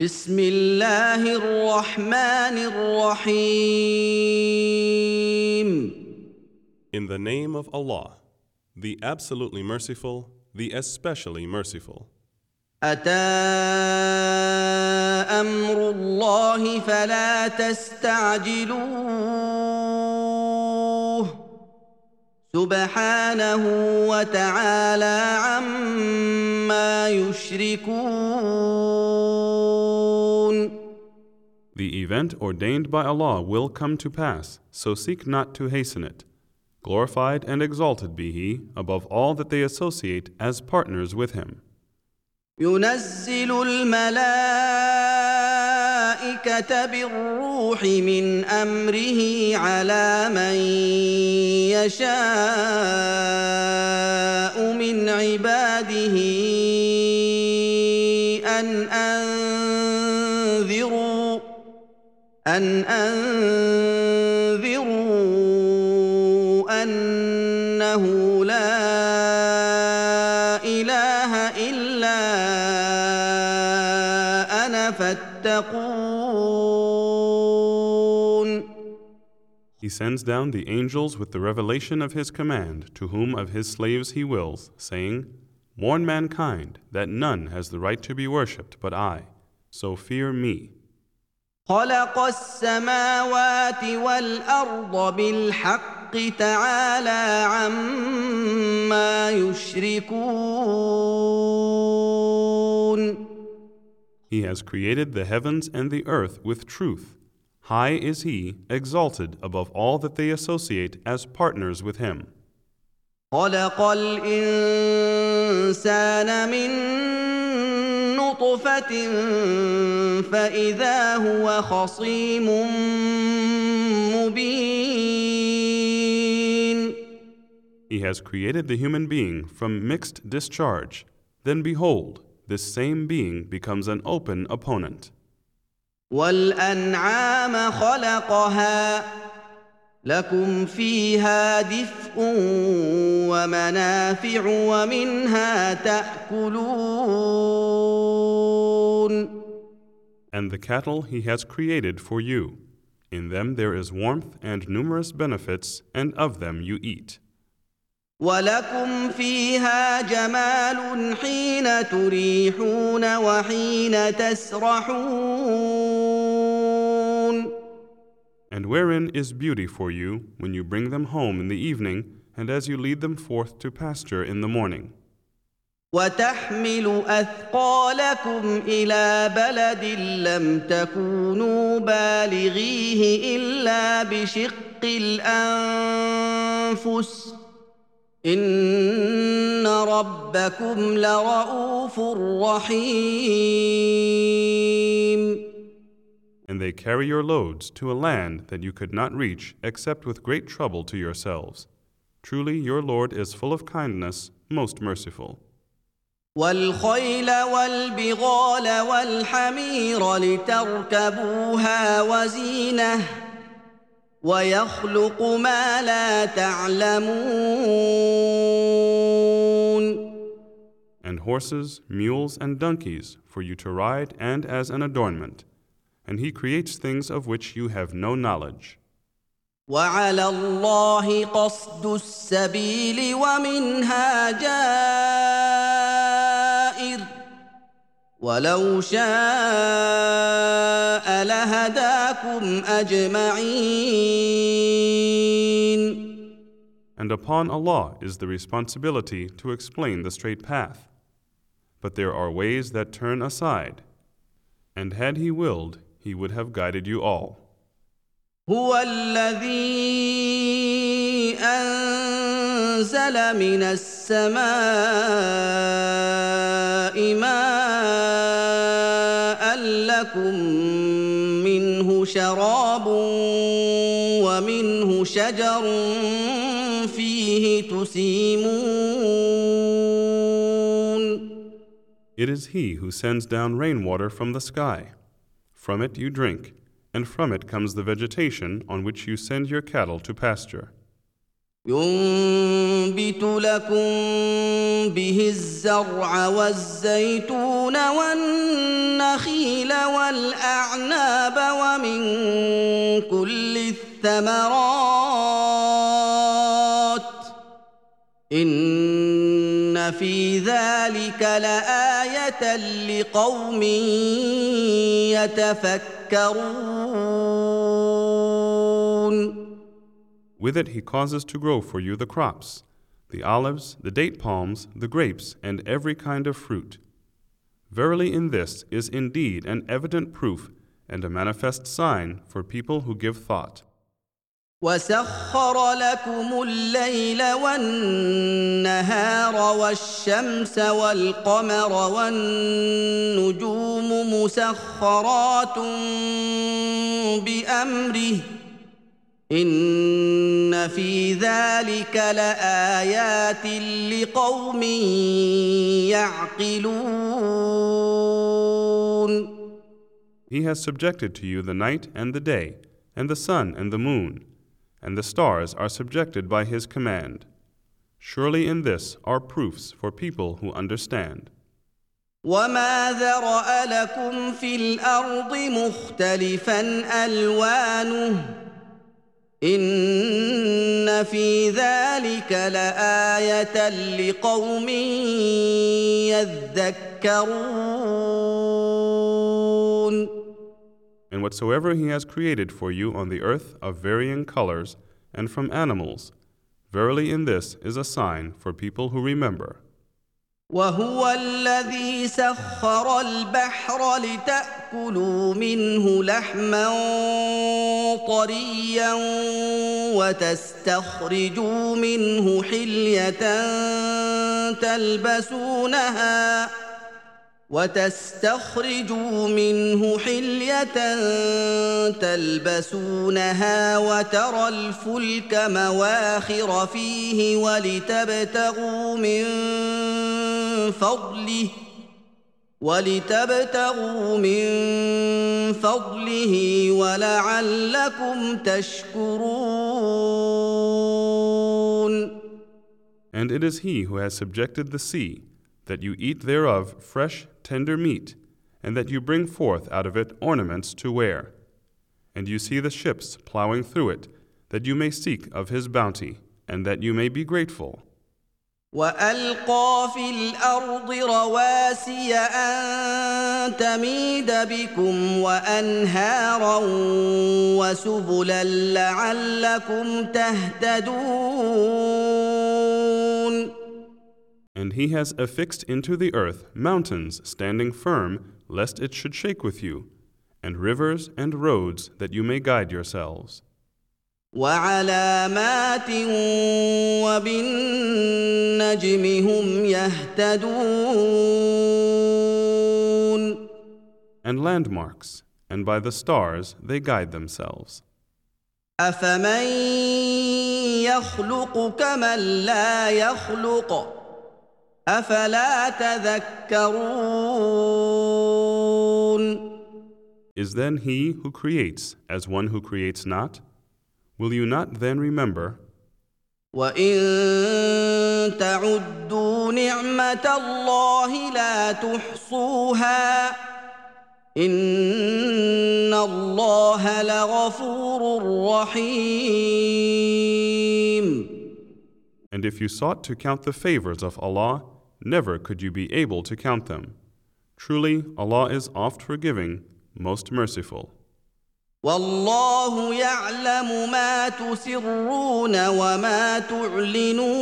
بسم الله الرحمن الرحيم In the name of Allah, the absolutely merciful, the especially merciful. أتى أمر الله فلا تستعجلوه سبحانه وتعالى عما يشركون The event ordained by Allah will come to pass, so seek not to hasten it. Glorified and exalted be He above all that they associate as partners with Him. ينزل الملائكة بالروح من أمره على من يشاء أن أنذروا أنه لا إله إلا أنا فاتقون He sends down the angels with the revelation of His command to whom of His slaves He wills, saying, Warn mankind that none has the right to be worshipped but I, so fear me. خلق السماوات والأرض بالحق تعالى عما يشركون He has created the heavens and the earth with truth. High is He, exalted above all that they associate as partners with Him. خلق الإنسان من نطفة فإذا هو خصيم مبين He has created the human being from mixed discharge. Then behold, this same being becomes an open opponent. والأنعام خلقها لكم فيها دفء ومنافع ومنها تأكلون And the cattle He has created for you. In them there is warmth and numerous benefits, and of them you eat. ولكم فيها جمال حين تريحون وحين تسرحون And wherein is beauty for you when you bring them home in the evening, and as you lead them forth to pasture in the morning. وتحمل اثقالكم الى بلد لم تكونوا بالغيه الا بشق الانفس ان ربكم لرءوف رحيم And they carry your loads to a land that you could not reach except with great trouble to yourselves. Truly, your Lord is full of kindness, most merciful. والخيل والبغال والحمير لتركبوها وزينه ويخلق ما لا تعلمون And horses, mules, and donkeys for you to ride and as an adornment. And He creates things of which you have no knowledge. وعلى الله قصد السبيل ومنها جائر ولو شاء لهداكم اجمعين And upon Allah is the responsibility to explain the straight path. But there are ways that turn aside. And had He willed, He would have guided you all. هو الذي انزل من السماء ماء لكم منه شراب ومنه شجر فيه تسيمون It is He who sends down rainwater from the sky. From it you drink, and from it comes the vegetation on which you send your cattle to pasture. ينبت لكم به الزرع والزيتون والنخيل والاعناب ومن كل الثمرات ان في ذلك لايه لقوم يتفكرون With it he causes to grow for you the crops, the olives, the date palms, the grapes, and every kind of fruit. Verily, in this is indeed an evident proof and a manifest sign for people who give thought. وسخر لكم الليل والنهار والشمس والقمر والنجوم مسخرات بامره ان في ذلك لايات لقوم يعقلون He has subjected to you the night and the day, and the sun and the moon, and the stars are subjected by his command. Surely in this are proofs for people who understand. وما ذرا لكم في الارض مختلفا الوانه ان في ذلك لايه لقوم يذكرون And whatsoever he has created for you on the earth of varying colors and from animals, verily in this is a sign for people who remember. وهو الذي سخر البحر لتاكلوا منه لحما طريا وتستخرجوا منه حليه تلبسونها وتستخرجوا منه حلية تلبسونها وترى الفلك مواخر فيه ولتبتغوا من فضله ولتبتغوا من فضله ولعلكم تشكرون. And it is he who has subjected the sea, that you eat thereof fresh, tender meat, and that you bring forth out of it ornaments to wear. And you see the ships plowing through it, that you may seek of his bounty, and that you may be grateful. والقى في الارض رواسي ان تميد بكم وانهارا وسبلا لعلكم تهتدون And he has affixed into the earth mountains standing firm, lest it should shake with you, and rivers and roads that you may guide yourselves. وعلامات وبالنجم هم يهتدون And landmarks, and by the stars they guide themselves. افمن يخلق كمن لا يخلق افلا تذكرون Is then he who creates as one who creates not? Will you not then remember? وان تعدوا نعمه الله لا تحصوها ان الله لغفور رحيم And if you sought to count the favors of Allah, never could you be able to count them. Truly, Allah is oft forgiving, most merciful. والله يعلم ما تسرون وما تعلنون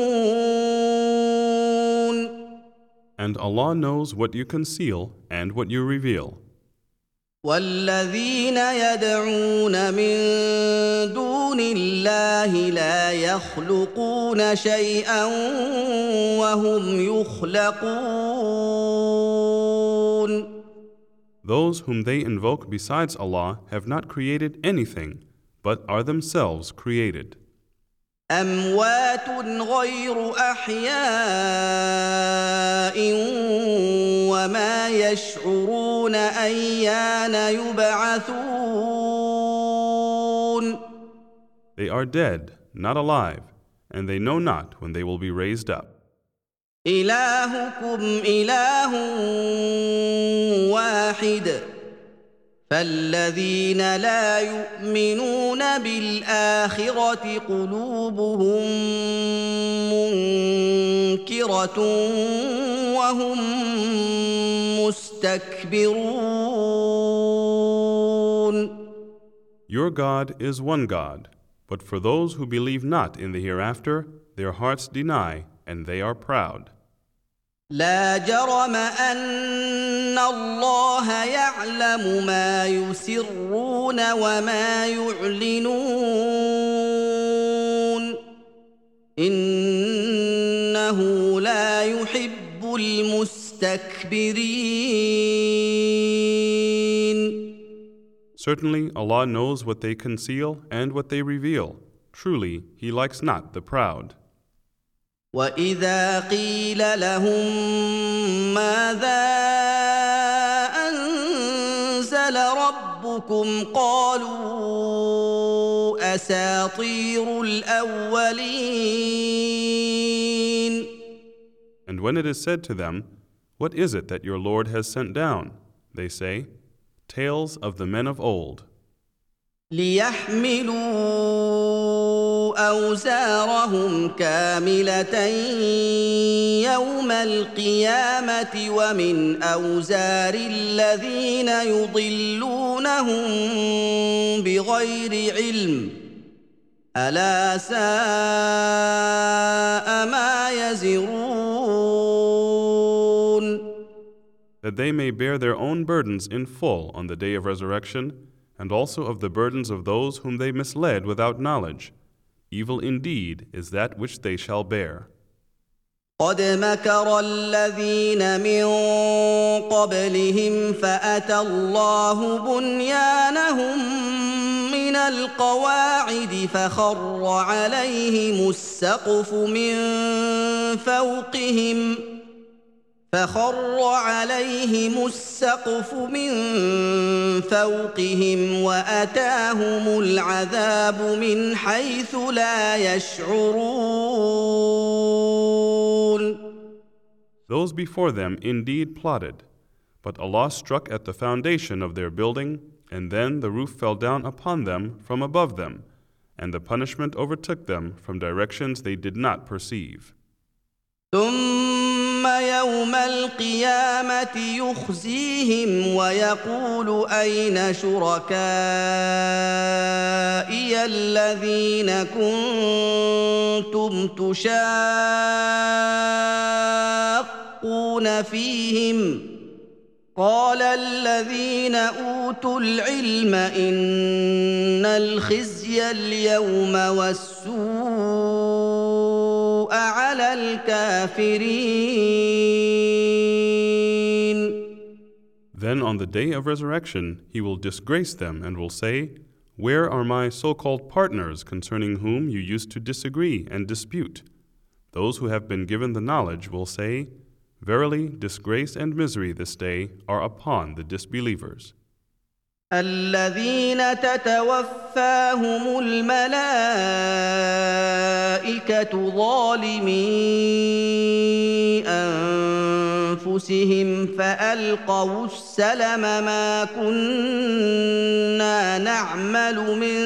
And Allah knows what you conceal and what you reveal. والذين يدعون من دون الله لا يخلقون شيئا وهم يخلقون Those whom they invoke besides Allah have not created anything, but are themselves created. اموات غير احياء وما يشعرون ايان يبعثون They are dead, not alive, and they know not when they will be raised up. إلهكم إله واحد فالذين لا يؤمنون بالآخرة قلوبهم منكرة وهم مستكبرون Your God is one God, but for those who believe not in the hereafter, their hearts deny, and they are proud. لا جرم ان الله يعلم ما يسرون وما يعلنون انه لا يحب المستكبرين Certainly, Allah knows what they conceal and what they reveal. Truly, He likes not the proud. واذا قيل لهم ماذا انزل ربكم قالوا اساطير الاولين And when it is said to them, What is it that your Lord has sent down? They say, Tales of the men of old, ليحملوا اوزارهم كامله يوم القيامه ومن اوزار الذين يضلونهم بغير علم الا ساء ما يزرون that they may bear their own burdens in full on the day of resurrection, and also of the burdens of those whom they misled without knowledge. Evil indeed is that which they shall bear. قد مكر الذين من قبلهم فأتى الله بنيانهم من القواعد فخر عليهم السقف من فوقهم فخر عليهم السقف من فوقهم واتاهم العذاب من حيث لا يشعرون Those before them indeed plotted, but Allah struck at the foundation of their building, and then the roof fell down upon them from above them, and the punishment overtook them from directions they did not perceive. ثم يوم القيامة يخزيهم ويقول أين شركائي الذين كنتم تشاقون فيهم؟ قال الذين أوتوا العلم إن الخزي اليوم والسوء على الكافرين Then on the day of resurrection, he will disgrace them and will say, Where are my so called partners concerning whom you used to disagree and dispute? Those who have been given the knowledge will say, Verily, disgrace and misery this day are upon the disbelievers. الذين تتوفاهم الملائكة ظالمي أنفسهم فألقوا السلم ما كنا نعمل من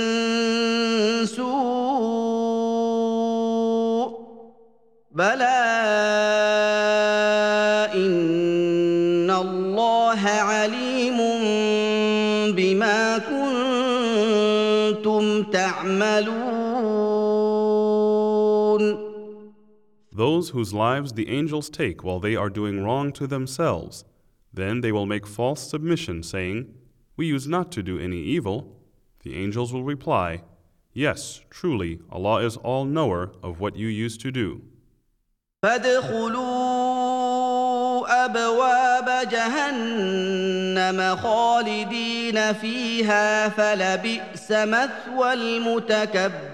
سوء بلى إن الله عليم كنتم تعملون Those whose lives the angels take while they are doing wrong to themselves, then they will make false submission, saying, We use not to do any evil. The angels will reply, Yes, truly, Allah is all knower of what you used to do. فادخلوا ابواب جهنم خالدين فيها فلبئس مثوى المتكبرين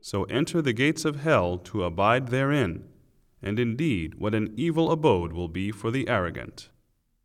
So enter the gates of hell to abide therein, and indeed, what an evil abode will be for the arrogant.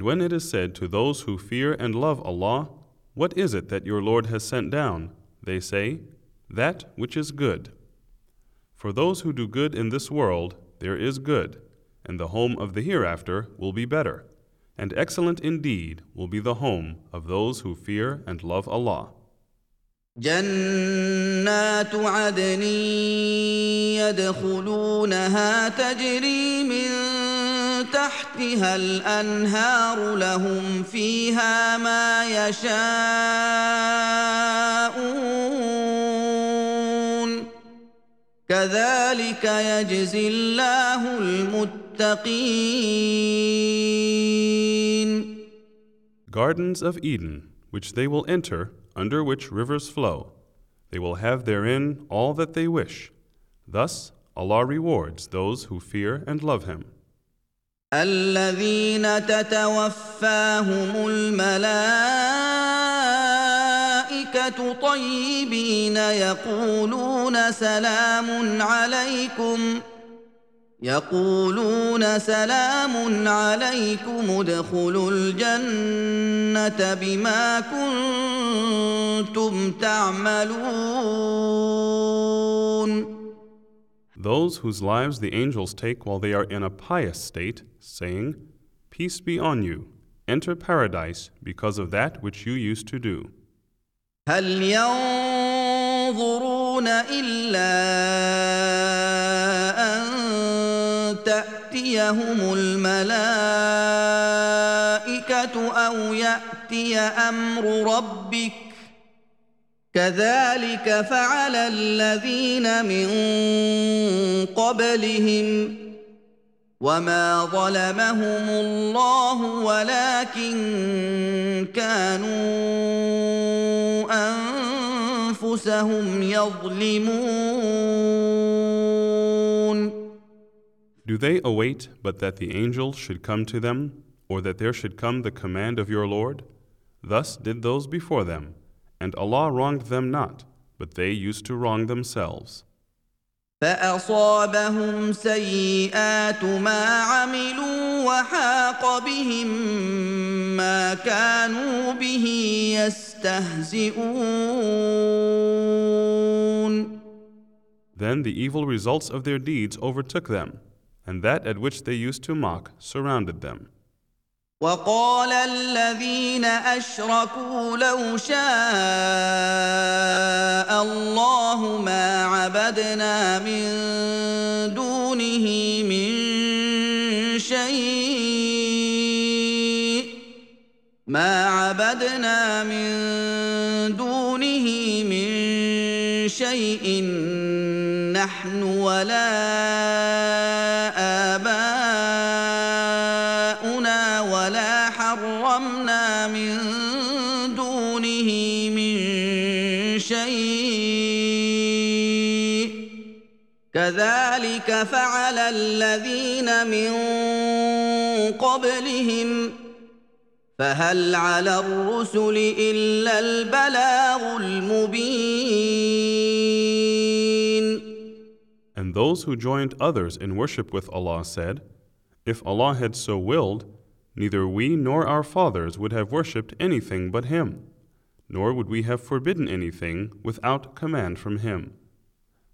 And when it is said to those who fear and love Allah, What is it that your Lord has sent down? They say, That which is good. For those who do good in this world, there is good, and the home of the hereafter will be better. And excellent indeed will be the home of those who fear and love Allah. جنات عدن يدخلونها تجري من تحتها الانهار لهم فيها ما يشاءون كذلك يجزي الله المتقين Gardens of Eden, which they will enter, under which rivers flow. They will have therein all that they wish. Thus, Allah rewards those who fear and love Him. الذين تتوفاهم الملائكة طيبين يقولون سلام عليكم يقولون سلام عليكم ادخلوا الجنة بما كنتم تعملون. Those whose lives the angels take while they are in a pious state, saying, Peace be on you, enter paradise because of that which you used to do. هل ينظرون إلا أن تأتيهم الملائكة أو يأتي أمر ربك كذلك فعل الذين من قبلهم وما ظلمهم الله ولكن كانوا انفسهم يظلمون Do they await but that the angels should come to them, or that there should come the command of your Lord? Thus did those before them. And Allah wronged them not, but they used to wrong themselves. فأصابهم سيئات ما عملوا وحاق بهم ما كانوا به يستهزئون Then the evil results of their deeds overtook them, and that at which they used to mock surrounded them. وقال الذين أشركوا لو شاء الله ما عبدنا من دونه من شيء. ما عبدنا من دونه من شيء. نحن ولا من دونه من شيء كذلك فعل الذين من قبلهم فهل على الرسل الا البلاغ المبين And those who joined others in worship with Allah said, If Allah had so willed, neither we nor our fathers would have worshipped anything but Him, nor would we have forbidden anything without command from Him.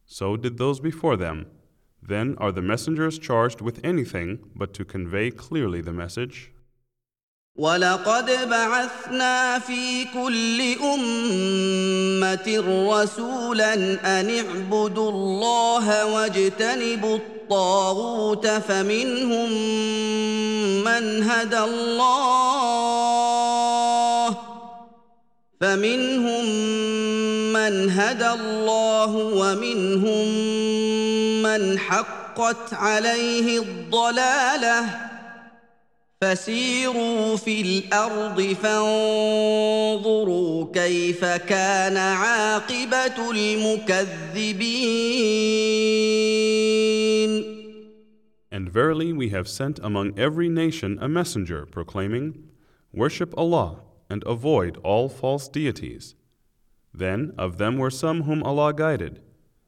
So did those before them. Then are the messengers charged with anything but to convey clearly the message? ولقد بعثنا في كل أمة رسولا أن اعبدوا الله واجتنبوا الطاغوت فمنهم من هدى الله فمنهم من هدى الله ومنهم من حقت عليه الضلاله فسيروا في الارض فانظروا كيف كان عاقبه المكذبين And verily we have sent among every nation a messenger proclaiming, Worship Allah and avoid all false deities. Then of them were some whom Allah guided,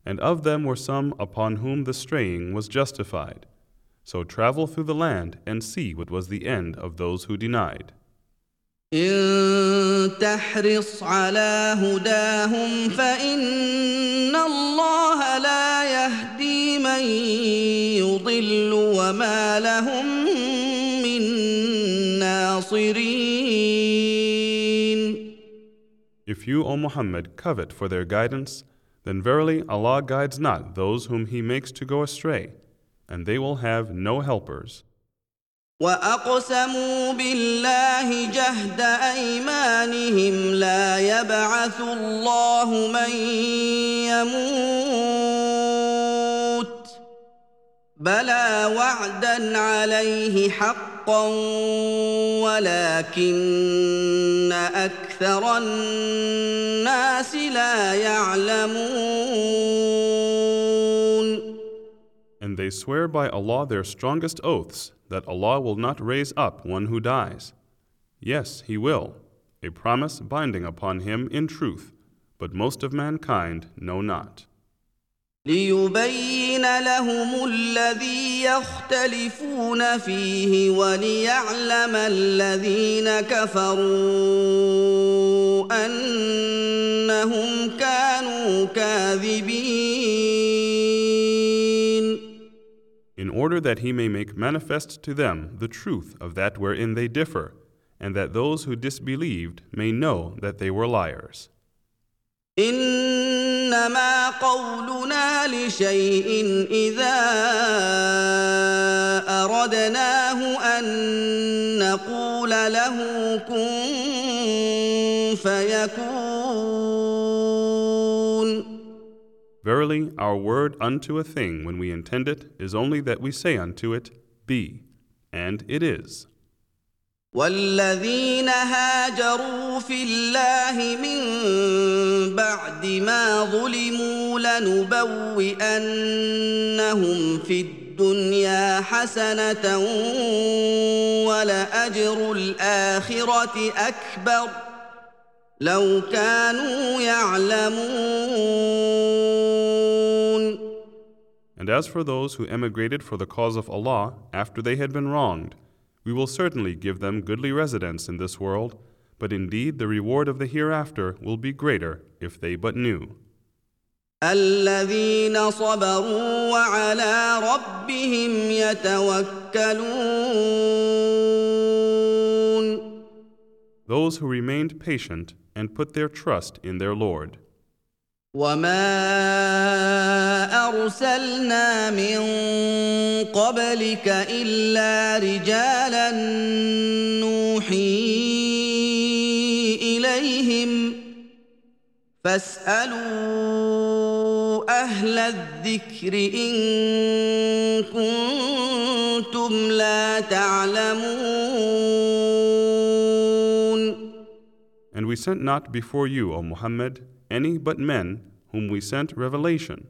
and of them were some upon whom the straying was justified. So travel through the land and see what was the end of those who denied. ان تحرص على هداهم فان الله لا يهدي من يضل وما لهم من ناصرين If you, O Muhammad, covet for their guidance, then verily Allah guides not those whom He makes to go astray, And they will have no helpers. واقسموا بالله جهد ايمانهم لا يبعث الله من يموت بلى وعدا عليه حقا ولكن أكثر الناس لا يعلمون they swear by Allah their strongest oaths that Allah will not raise up one who dies. Yes, He will, a promise binding upon him in truth, but most of mankind know not. ليبين لهم الذي يختلفون فيه وليعلم الذين كفروا انهم كانوا كاذبين in order that he may make manifest to them the truth of that wherein they differ, and that those who disbelieved may know that they were liars. انما قولنا لشيء اذا اردناه ان نقول له كن فيكون Verily, our word unto a thing when we intend it is only that we say unto it, Be, and it is. والذين هاجروا في الله من بعد ما ظلموا لنبوئنهم في الدنيا حسنه ولاجر الاخره اكبر لو كانوا يعلمون And as for those who emigrated for the cause of Allah after they had been wronged, we will certainly give them goodly residence in this world, but indeed the reward of the hereafter will be greater if they but knew. الذين صبروا وعلى ربهم يتوكلون Those who remained patient and put their trust in their Lord. وما ارسلنا من قبلك الا رجالا نوحي اليهم فاسالوا اهل الذكر ان كنتم لا تعلمون we sent not before you, O Muhammad, any but men whom we sent revelation.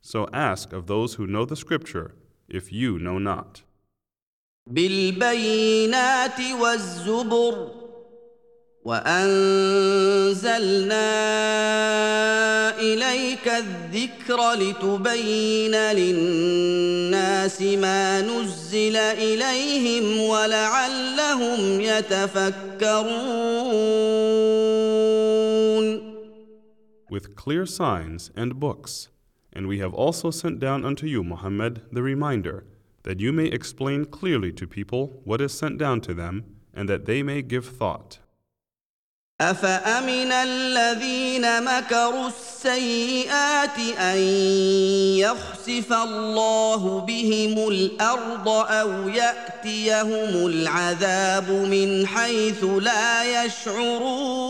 So ask of those who know the scripture if you know not. بالبينات والزبر وانزلنا اليك الذكر لتبين للناس ما نزل اليهم ولعلهم يتفكرون With clear signs and books. And we have also sent down unto you, Muhammad, the reminder, that you may explain clearly to people what is sent down to them, and that they may give thought. افامن الذين مكروا السيئات ان يخسف الله بهم الأرض أو ياتيهم العذاب من حيث لا يشعرون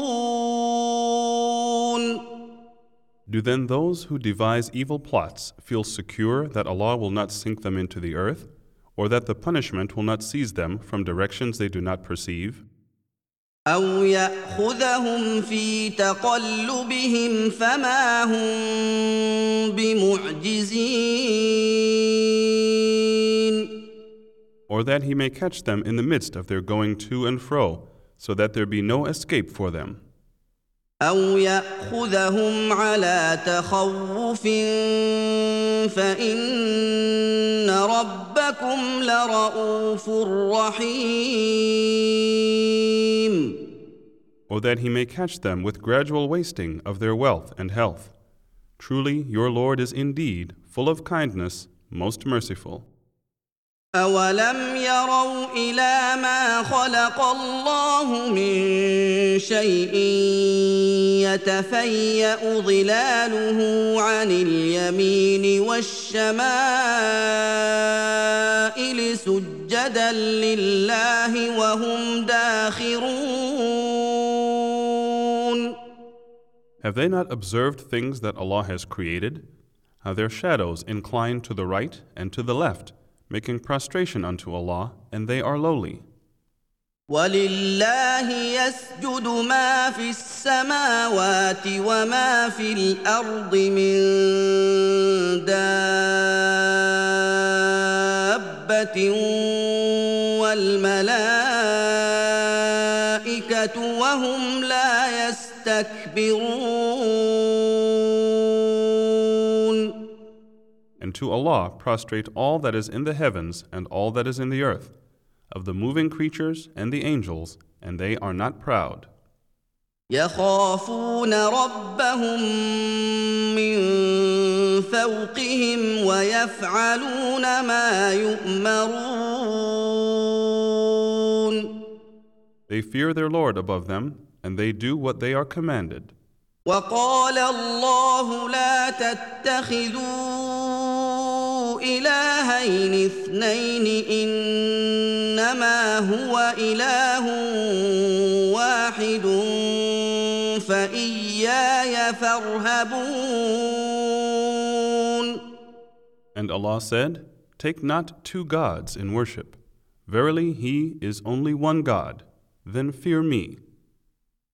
Do then those who devise evil plots feel secure that Allah will not sink them into the earth, or that the punishment will not seize them from directions they do not perceive? أو يأخذهم في تقلبهم فما هم بمعجزين Or that he may catch them in the midst of their going to and fro, so that there be no escape for them? أو يأخذهم على تخوف فإن ربكم لرؤوف رحيم Or that he may catch them with gradual wasting of their wealth and health? Truly, your Lord is indeed full of kindness, most merciful. أولم يروا إلى ما خلق الله من شيء يتفيأ ظلاله عن اليمين والشمائل سجدا لله وهم داخرون Have they not observed things that Allah has created? How their shadows incline to the right and to the left, making prostration unto Allah, and they are lowly. ولله يسجد ما في السماوات وما في الأرض من دابة والملائكة وهم لا يستكبرون to Allah prostrate all that is in the heavens and all that is in the earth, of the moving creatures and the angels, and they are not proud. يخافون ربهم من فوقهم ويفعلون ما يؤمرون They fear their Lord above them, and they do what they are commanded. وقال الله لا تتخذوا الهين اثنين انما هو اله واحد فاياي فارهبون And Allah said, Take not two gods in worship. Verily, He is only one God. Then fear me.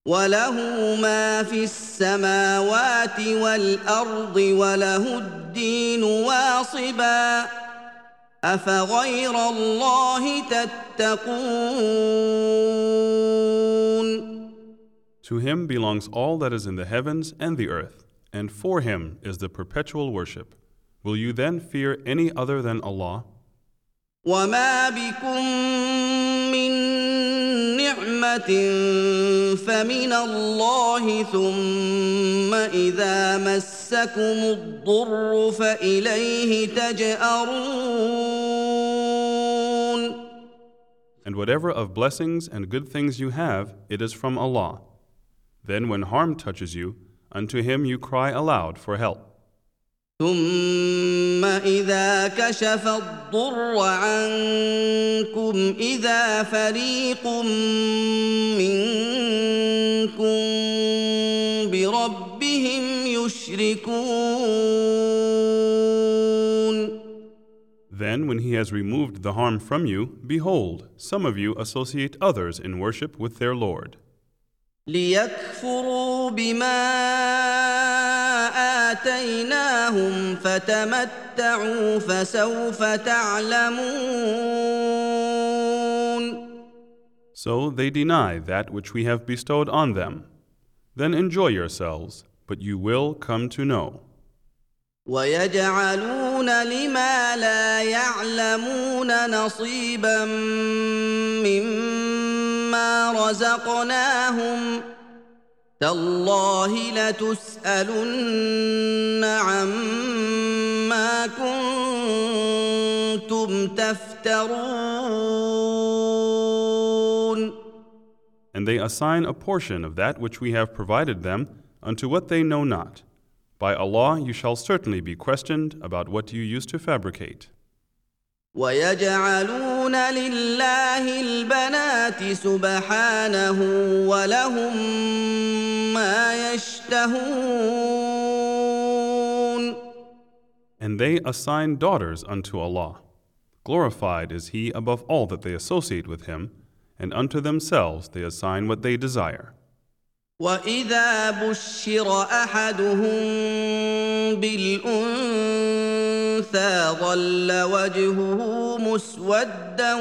وله ما في السماوات والارض وله الدين واصبا افغير الله تتقون To Him belongs all that is in the heavens and the earth, and for Him is the perpetual worship. Will you then fear any other than Allah? وما بكم من نعمه فمن الله ثم اذا مسكم الضر فاليه تجارون And whatever of blessings and good things you have, it is from Allah. Then when harm touches you, unto Him you cry aloud for help. ثم اذا كشف الضر عنكم اذا فريق منكم بربهم يشركون Then, when He has removed the harm from you, behold, some of you associate others in worship with their Lord. ليكفروا بما اتيناهم فتمتعوا فسوف تعلمون So they deny that which we have bestowed on them. Then enjoy yourselves, but you will come to know. ويجعلون لما لا يعلمون نصيبا مما رزقناهم تالله لتسالن عما كنتم تفترون And they assign a portion of that which we have provided them unto what they know not. By Allah, you shall certainly be questioned about what you used to fabricate. ويجعلون لله البنات سبحانه ولهم ما يشتهون And they assign daughters unto Allah. Glorified is he above all that they associate with him, and unto themselves they assign what they desire. واذا بشر احدهم بالانثى ظل وجهه مسودا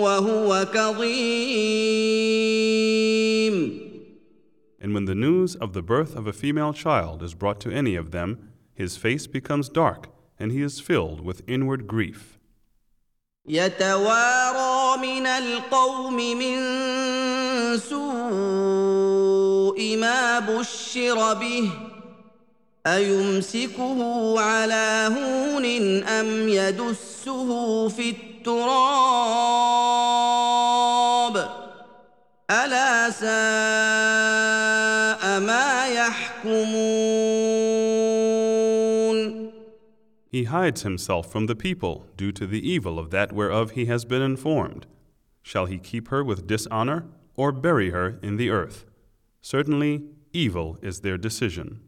وهو كظيم And when the news of the birth of a female child is brought to any of them, his face becomes dark, and he is filled with inward grief. يتوارى من القوم من سوء ما بشر به ايمسكه على هون ام يدسه في التراب الا ساء ما يحكمون He hides himself from the people due to the evil of that whereof he has been informed. Shall he keep her with dishonor, or bury her in the earth? Certainly, evil is their decision.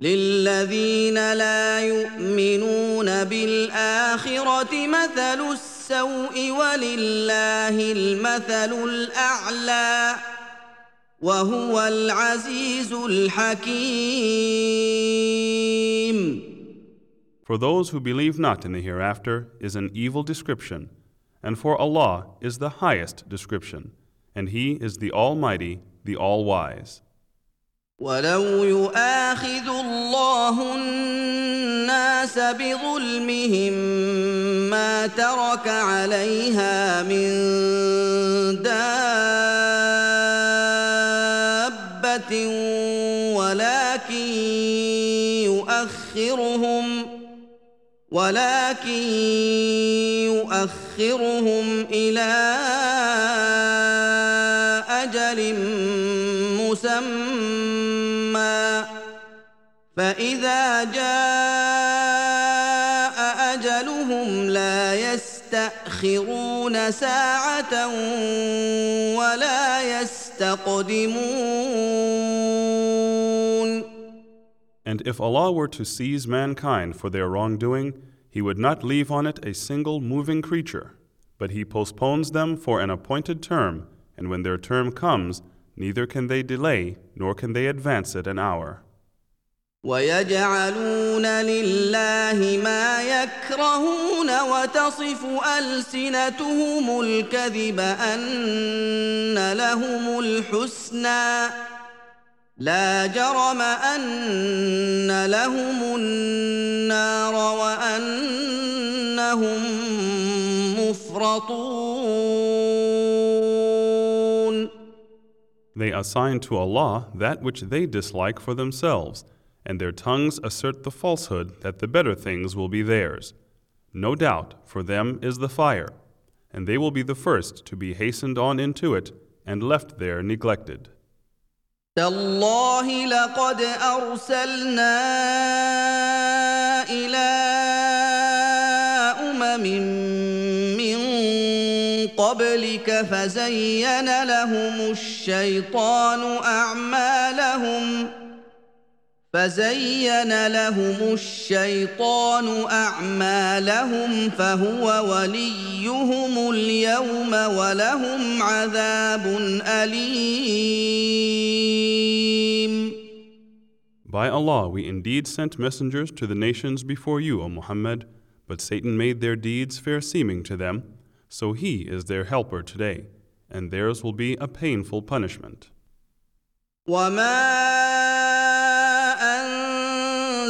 للذين لا يؤمنون بالآخرة مثل السوء ولله المثل الأعلى وهو العزيز الحكيم For those who believe not in the hereafter is an evil description, and for Allah is the highest description, and He is the Almighty, the All Wise. ولو يؤاخذ الله الناس بظلمهم ما ترك عليها من دابة ولكن يؤخرهم ولكن يؤخرهم إلى فإذا جاء أجلهم لا يستأخرون ساعة ولا يستقدمون And if Allah were to seize mankind for their wrongdoing, He would not leave on it a single moving creature, but He postpones them for an appointed term, and when their term comes, neither can they delay nor can they advance it an hour. ويجعلون لله ما يكرهون وتصف ألسنتهم الكذب أن لهم الحسنى. لا جرم أن لهم النار وأنهم مفرطون. They assign to Allah that which they dislike for themselves, and their tongues assert the falsehood that the better things will be theirs. No doubt, for them is the fire, and they will be the first to be hastened on into it and left there neglected. تالله لقد أرسلنا إلى أمم من قبلك فزين لهم الشيطان أعمالهم فزين لهم الشيطان أعمالهم فهو وليهم اليوم ولهم عذاب أليم By Allah, we indeed sent messengers to the nations before you, O Muhammad, but Satan made their deeds fair seeming to them, so he is their helper today, and theirs will be a painful punishment. وما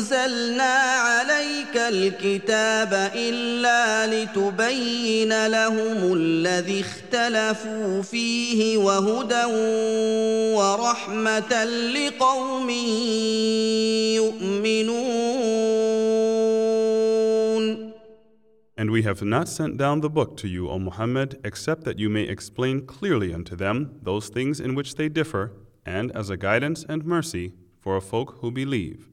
أنزلنا عليك الكتاب إلا لتبين لهم الذي اختلفوا فيه وهدى ورحمة لقوم يؤمنون And we have not sent down the book to you, O Muhammad, except that you may explain clearly unto them those things in which they differ, and as a guidance and mercy for a folk who believe.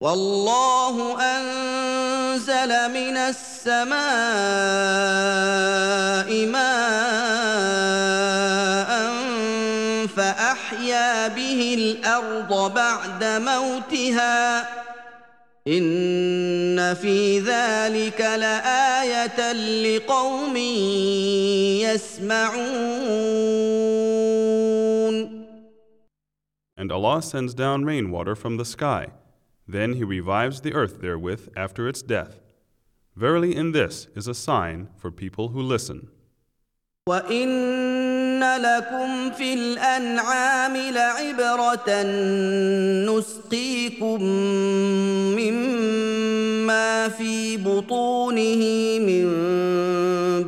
والله أنزل من السماء ماء فأحيا به الأرض بعد موتها إن في ذلك لآية لقوم يسمعون And Allah sends down rainwater from the sky. Then He revives the earth therewith after its death. Verily, in this is a sign for people who listen. وان لكم في الانعام لعبره نسقيكم مما في بطونه من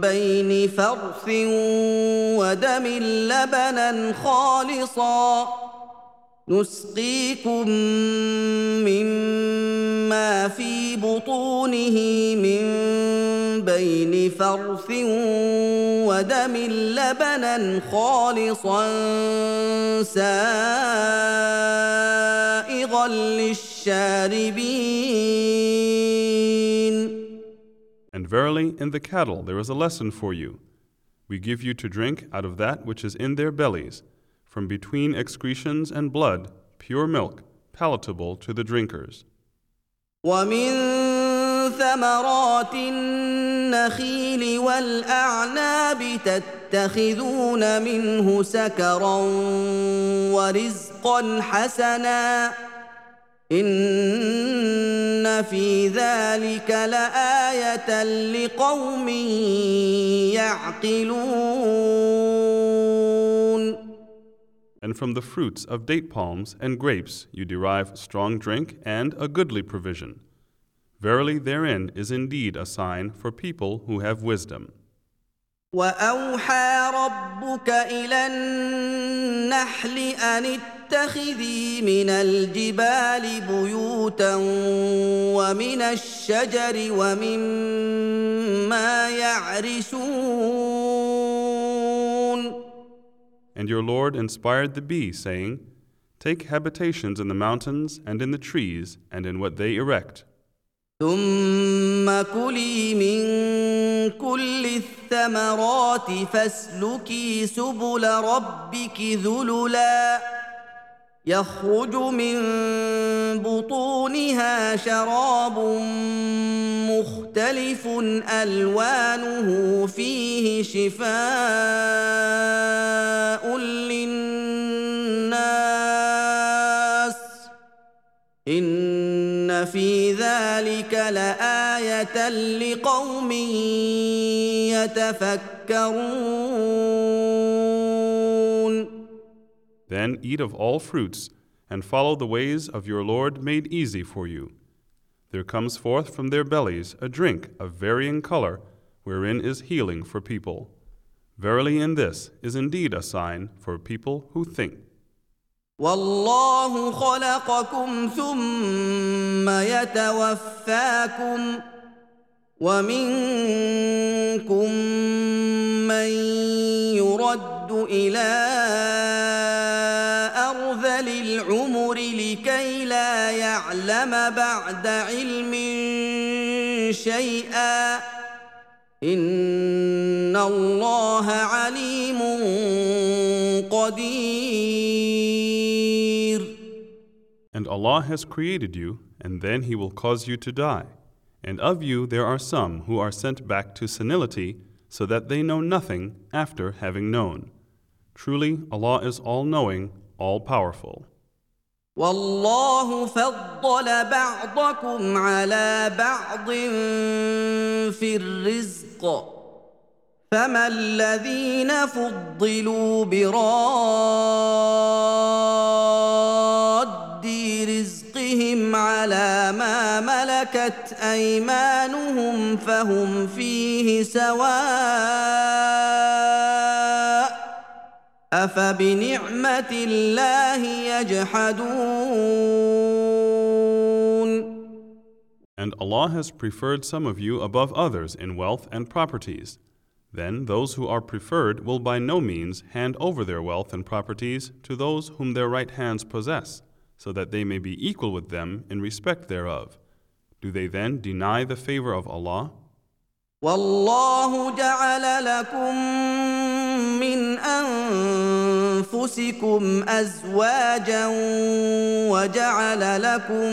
بين فرث ودم لبنا خالصا نسقيكم مما في بطونه من بين فرث ودم لبنا خالصا سائغا للشاربين And verily, in the cattle there is a lesson for you. We give you to drink out of that which is in their bellies, from between excretions and blood, pure milk, palatable to the drinkers. ومن ثمرات النخيل والاعناب تتخذون منه سكرا ورزقا حسنا ان في ذلك لايه لقوم يعقلون And from the fruits of date palms and grapes you derive strong drink and a goodly provision. Verily, therein is indeed a sign for people who have wisdom. واوحى ربك الى النحل ان اتخذي من الجبال بيوتا ومن الشجر ومما يعرشون And your Lord inspired the bee, saying, Take habitations in the mountains and in the trees and in what they erect. ثم كلي من كل الثمرات فاسلكي سبل ربك ذللا يخرج من بطونها شراب مختلف الوانه فيه شفاء في ذلك لايه لقوم يتفكرون Then eat of all fruits and follow the ways of your Lord made easy for you. There comes forth from their bellies a drink of varying color, wherein is healing for people. Verily, in this is indeed a sign for people who think. والله خلقكم ثم يتوفاكم ومنكم من يرد إلى ارذل العمر لكي لا يعلم بعد علم شيئا. إن الله عليم قدير. And Allah has created you, and then He will cause you to die. And of you there are some who are sent back to senility, so that they know nothing after having known. Truly, Allah is all knowing, all powerful. والله فضل بعضكم على بعض في الرزق فما الذين فضلوا براد رزقهم على ما ملكت ايمانهم فهم فيه سواء افبنعمه الله يجحدون And Allah has preferred some of you above others in wealth and properties. Then those who are preferred will by no means hand over their wealth and properties to those whom their right hands possess, so that they may be equal with them in respect thereof. Do they then deny the favor of Allah? والله جعل لكم من انفسكم ازواجا وجعل لكم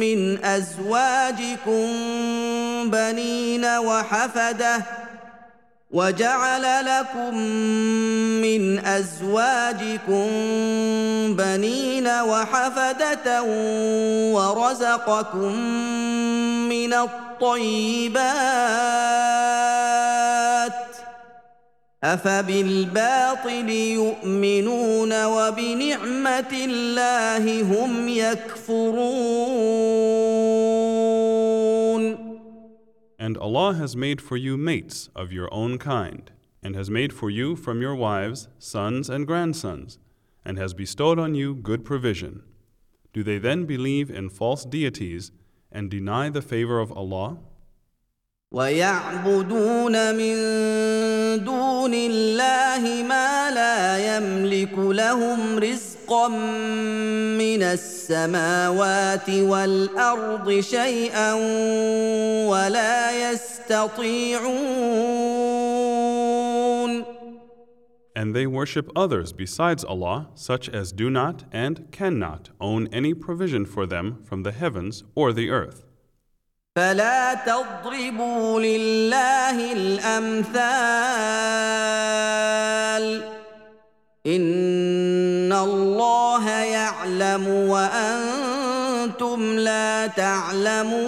من ازواجكم بنين وحفده وجعل لكم من أزواجكم بنين وحفدة ورزقكم من الطيبات أفبالباطل يؤمنون وبنعمة الله هم يكفرون And Allah has made for you mates of your own kind, and has made for you from your wives sons and grandsons, and has bestowed on you good provision. Do they then believe in false deities and deny the favor of Allah? ويعبدون من دون الله ما لا يملك لهم رزقا من السماوات والارض شيئا ولا يستطيعون And they worship others besides Allah, such as do not and cannot own any provision for them from the heavens or the earth. فلا تضربوا لله الامثال ان الله يعلم وأنتم لا تعلمون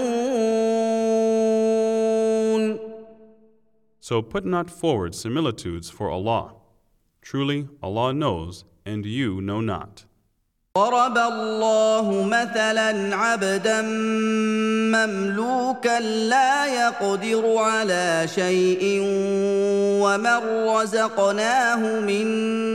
So put not forward similitudes for Allah. Truly, Allah knows, and you know not. ضرب الله مثلا عبدا مملوكا لا يقدر على شيء ومن رزقناه منا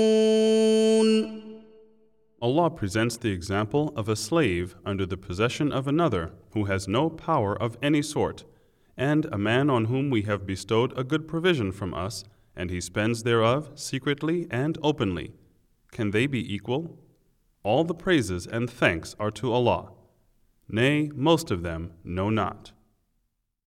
Allah presents the example of a slave under the possession of another who has no power of any sort, and a man on whom we have bestowed a good provision from us, and he spends thereof secretly and openly. Can they be equal? All the praises and thanks are to Allah. Nay, most of them know not.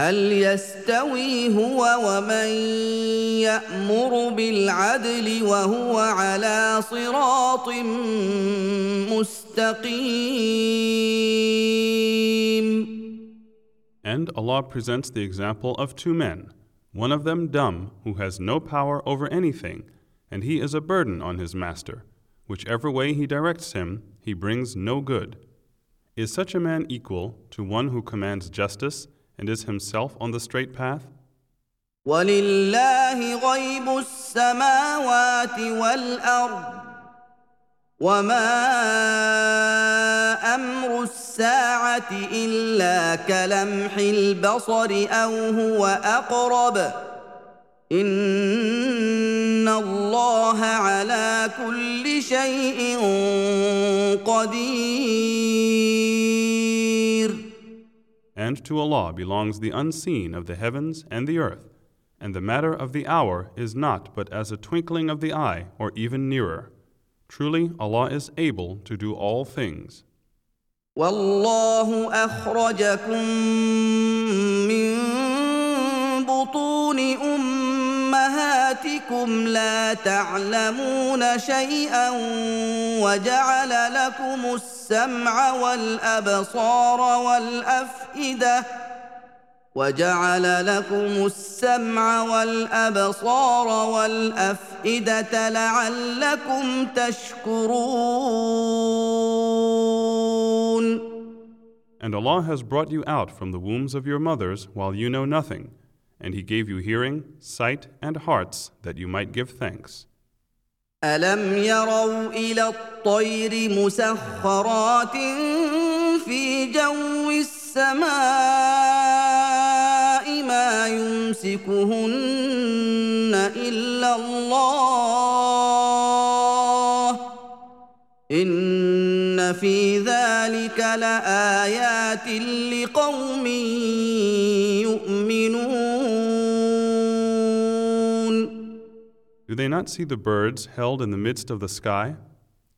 هل يستوي هو ومن يامر بالعدل وهو على صراط مستقيم And Allah presents the example of two men, one of them dumb, who has no power over anything, and he is a burden on his master. Whichever way he directs him, he brings no good. Is such a man equal to one who commands justice and is himself on the straight path? ولله غيب السماوات والارض وما أمر الساعة الا كلمح البصر أو هو اقرب ان الله على كل شيء قدير And to Allah belongs the unseen of the heavens and the earth, and the matter of the hour is not but as a twinkling of the eye or even nearer. Truly, Allah is able to do all things. والله اخرجكم من بطون امهاتكم لا تعلمون شيئا وجعل لكم السمع والابصار والافئده وجعل لكم السمع والابصار والافئده لعلكم تشكرون. And Allah has brought you out from the wombs of your mothers while you know nothing, and He gave you hearing, sight, and hearts that you might give thanks. الم يروا الى الطير مسخرات في جو السماء ما يمسكهن الا الله ان في ذلك لايات لقوم Do they not see the birds held in the midst of the sky?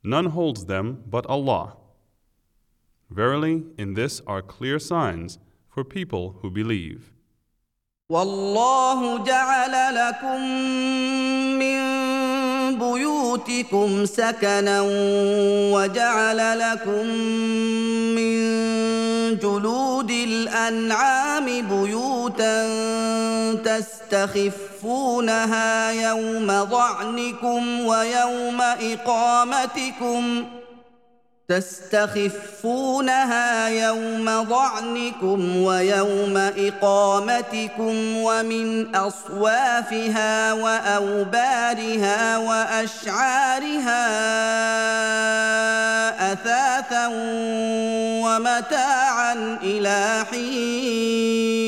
None holds them but Allah. Verily, in this are clear signs for people who believe. والله جعل لكم من بيوتكم سكنا وجعل لكم من جلود الأنعام بيوتا تستخفونها يوم ظعنكم ويوم إقامتكم تستخفونها يوم ظعنكم ويوم اقامتكم ومن اصوافها واوبارها واشعارها اثاثا ومتاعا إلى حين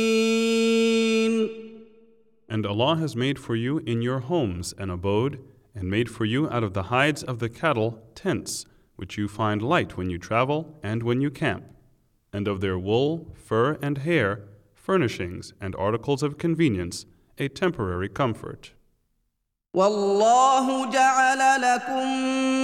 And Allah has made for you in your homes an abode, and made for you out of the hides of the cattle tents, which you find light when you travel and when you camp, and of their wool, fur, and hair, furnishings and articles of convenience, a temporary comfort. والله جعل لكم مما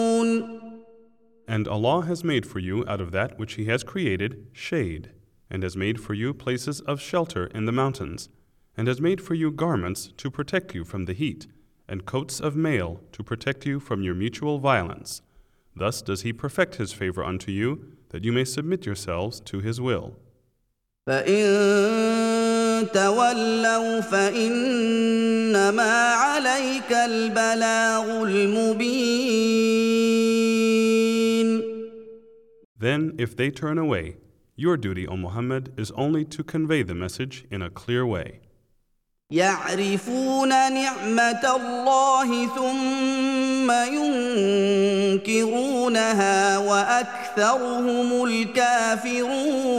And Allah has made for you out of that which He has created shade, and has made for you places of shelter in the mountains, and has made for you garments to protect you from the heat, and coats of mail to protect you from your mutual violence. Thus does He perfect His favor unto you, that you may submit yourselves to His will. فان تولوا فانما عليك البلاغ المبين Then, if they turn away, your duty, O Muhammad, is only to convey the message in a clear way. يعرفون نعمه الله ثم ينكرونها واكثرهم الكافرون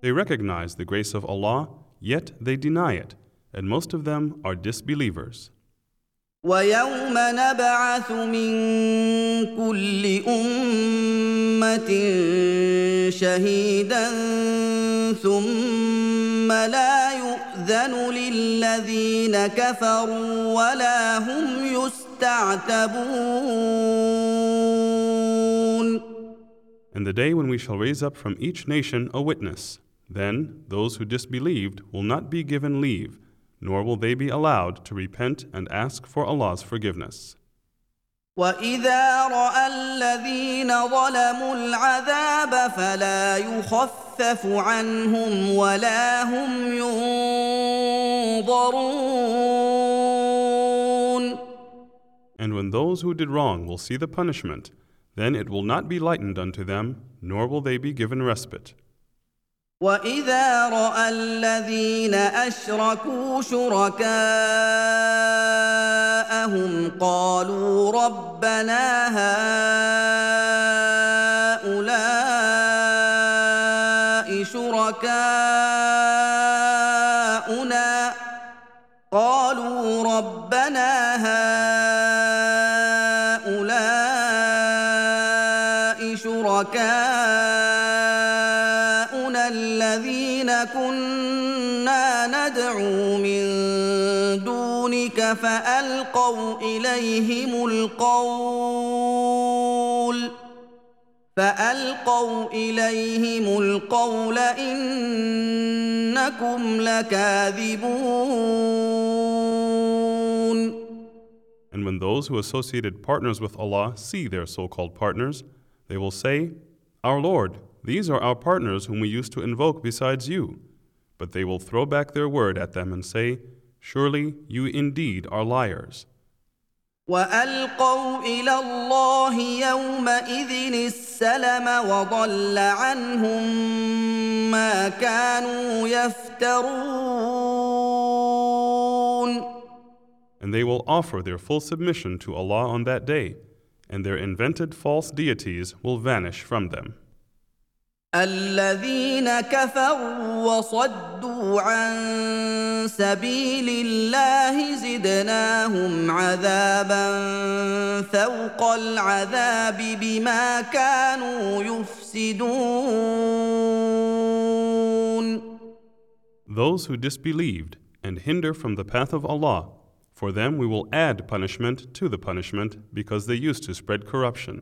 They recognize the grace of Allah, yet they deny it, and most of them are disbelievers. ويوم نبعث من كل امه شهيدا ثم لا يؤذن للذين كفروا ولا هم يستعتبون And the day when we shall raise up from each nation a witness, then those who disbelieved will not be given leave, nor will they be allowed to repent and ask for Allah's forgiveness. واذا راى الذين ظلموا العذاب فلا يخفف عنهم ولا هم ينظرون And when those who did wrong will see the punishment, then it will not be lightened unto them, nor will they be given respite. واذا راى الذين اشركوا شركاءهم قالوا ربنا هؤلاء شركاؤنا فالقوا اليهم القول انكم لكاذبون And when those who associated partners with Allah see their so called partners, they will say, Our Lord, these are our partners whom we used to invoke besides you. But they will throw back their word at them and say, Surely you indeed are liars. والقوا إلى الله يومئذ السلم وضل عنهم ما كانوا يفترون And they will offer their full submission to Allah on that day, and their invented false deities will vanish from them. الذين كفروا وصدوا عن سبيل الله زدناهم عذابا فوق العذاب بما كانوا يفسدون Those who disbelieved and hinder from the path of Allah, for them we will add punishment to the punishment because they used to spread corruption.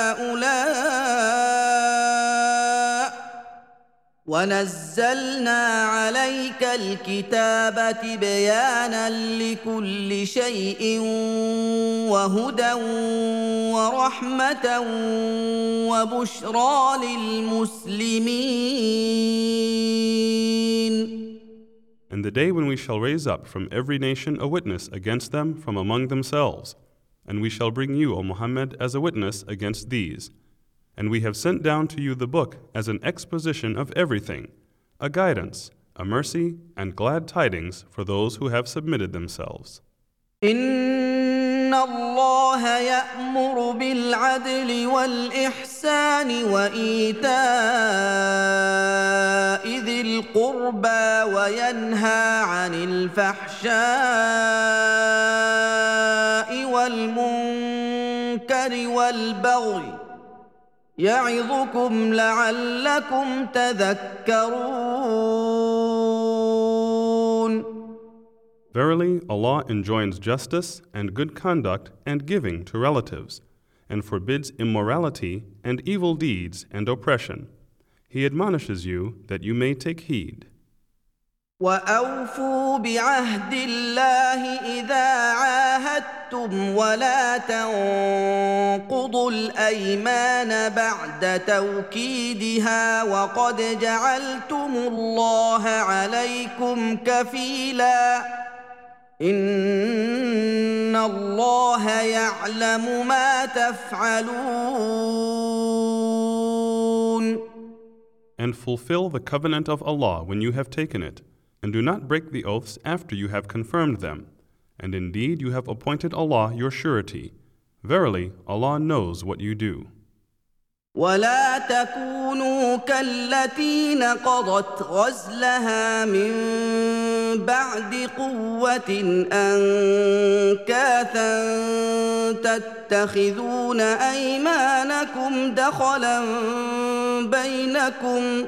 ونزلنا عليك الكتاب تبيانا لكل شيء وهدى ورحمه وبشرى للمسلمين And the day when we shall raise up from every nation a witness against them from among themselves, and we shall bring you, O Muhammad, as a witness against these. And we have sent down to you the book as an exposition of everything, a guidance, a mercy, and glad tidings for those who have submitted themselves. ان الله يامر بالعدل والاحسان وايتاء ذي القربى وينهى عن الفحشاء والمنكر والبغي يعظكم لعلكم تذكرون Verily, Allah enjoins justice and good conduct and giving to relatives, and forbids immorality and evil deeds and oppression. He admonishes you that you may take heed. وأوفوا بعهد الله إذا عاهدتم ولا تنقضوا الأيمان بعد توكيدها وقد جعلتم الله عليكم كفيلا. إن الله يعلم ما تفعلون. And fulfill the covenant of Allah when you have taken it, and do not break the oaths after you have confirmed them. And indeed you have appointed Allah your surety. Verily, Allah knows what you do. ولا تكونوا كالتي نقضت غزلها من بعد قوة أنكاثا تتخذون أيمانكم دخلا بينكم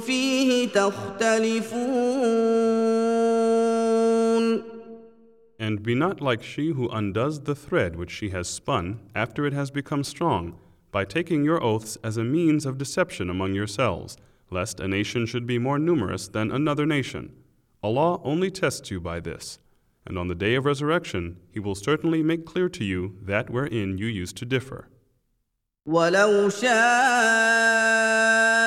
فيه تختلفون And be not like she who undoes the thread which she has spun after it has become strong, by taking your oaths as a means of deception among yourselves, lest a nation should be more numerous than another nation. Allah only tests you by this. And on the day of resurrection, He will certainly make clear to you that wherein you used to differ. ولو شاء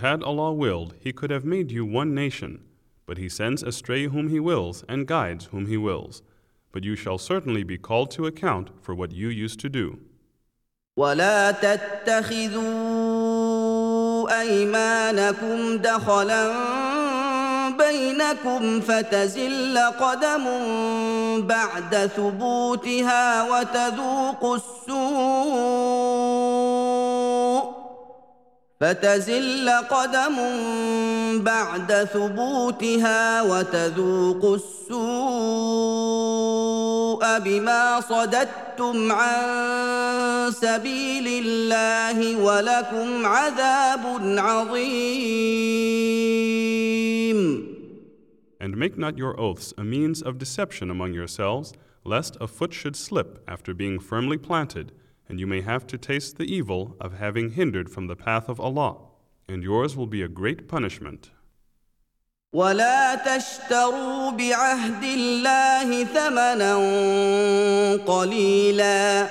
had Allah willed, He could have made you one nation. But He sends astray whom He wills and guides whom He wills. But you shall certainly be called to account for what you used to do. ولا تتخذوا ايمانكم دخلا بينكم فتزل قدم بعد ثبوتها وتذوقوا السوء فتزل قدم بعد ثبوتها وتذوقوا السوء بما صددتم عن سبيل الله ولكم عذاب عظيم And make not your oaths a means of deception among yourselves, lest a foot should slip after being firmly planted, and you may have to taste the evil of having hindered from the path of Allah, and yours will be a great punishment. ولا تشتروا بعهد الله ثمنا قليلا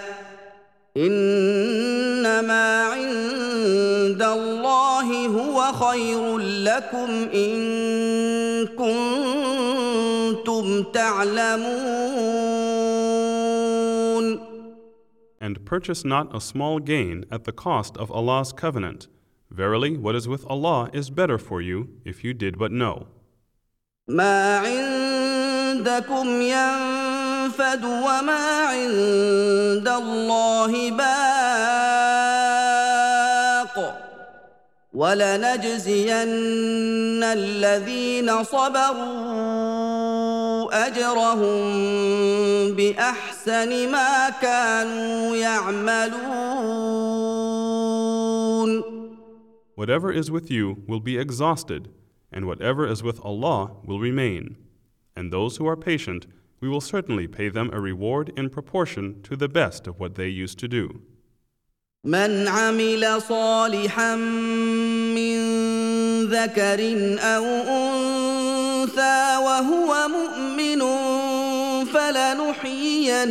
انما عند الله هو خير لكم ان كنتم تعلمون And purchase not a small gain at the cost of Allah's covenant. Verily, what is with Allah is better for you if you did but know. ما عندكم ينفد وما عند الله باق ولنجزين الذين صبروا اجرهم باحسن ما كانوا يعملون Whatever is with you will be exhausted, and whatever is with Allah will remain. And those who are patient, we will certainly pay them a reward in proportion to the best of what they used to do. من عمل صالحا من ذكر أو أنثى وهو مؤمن فلنحيينه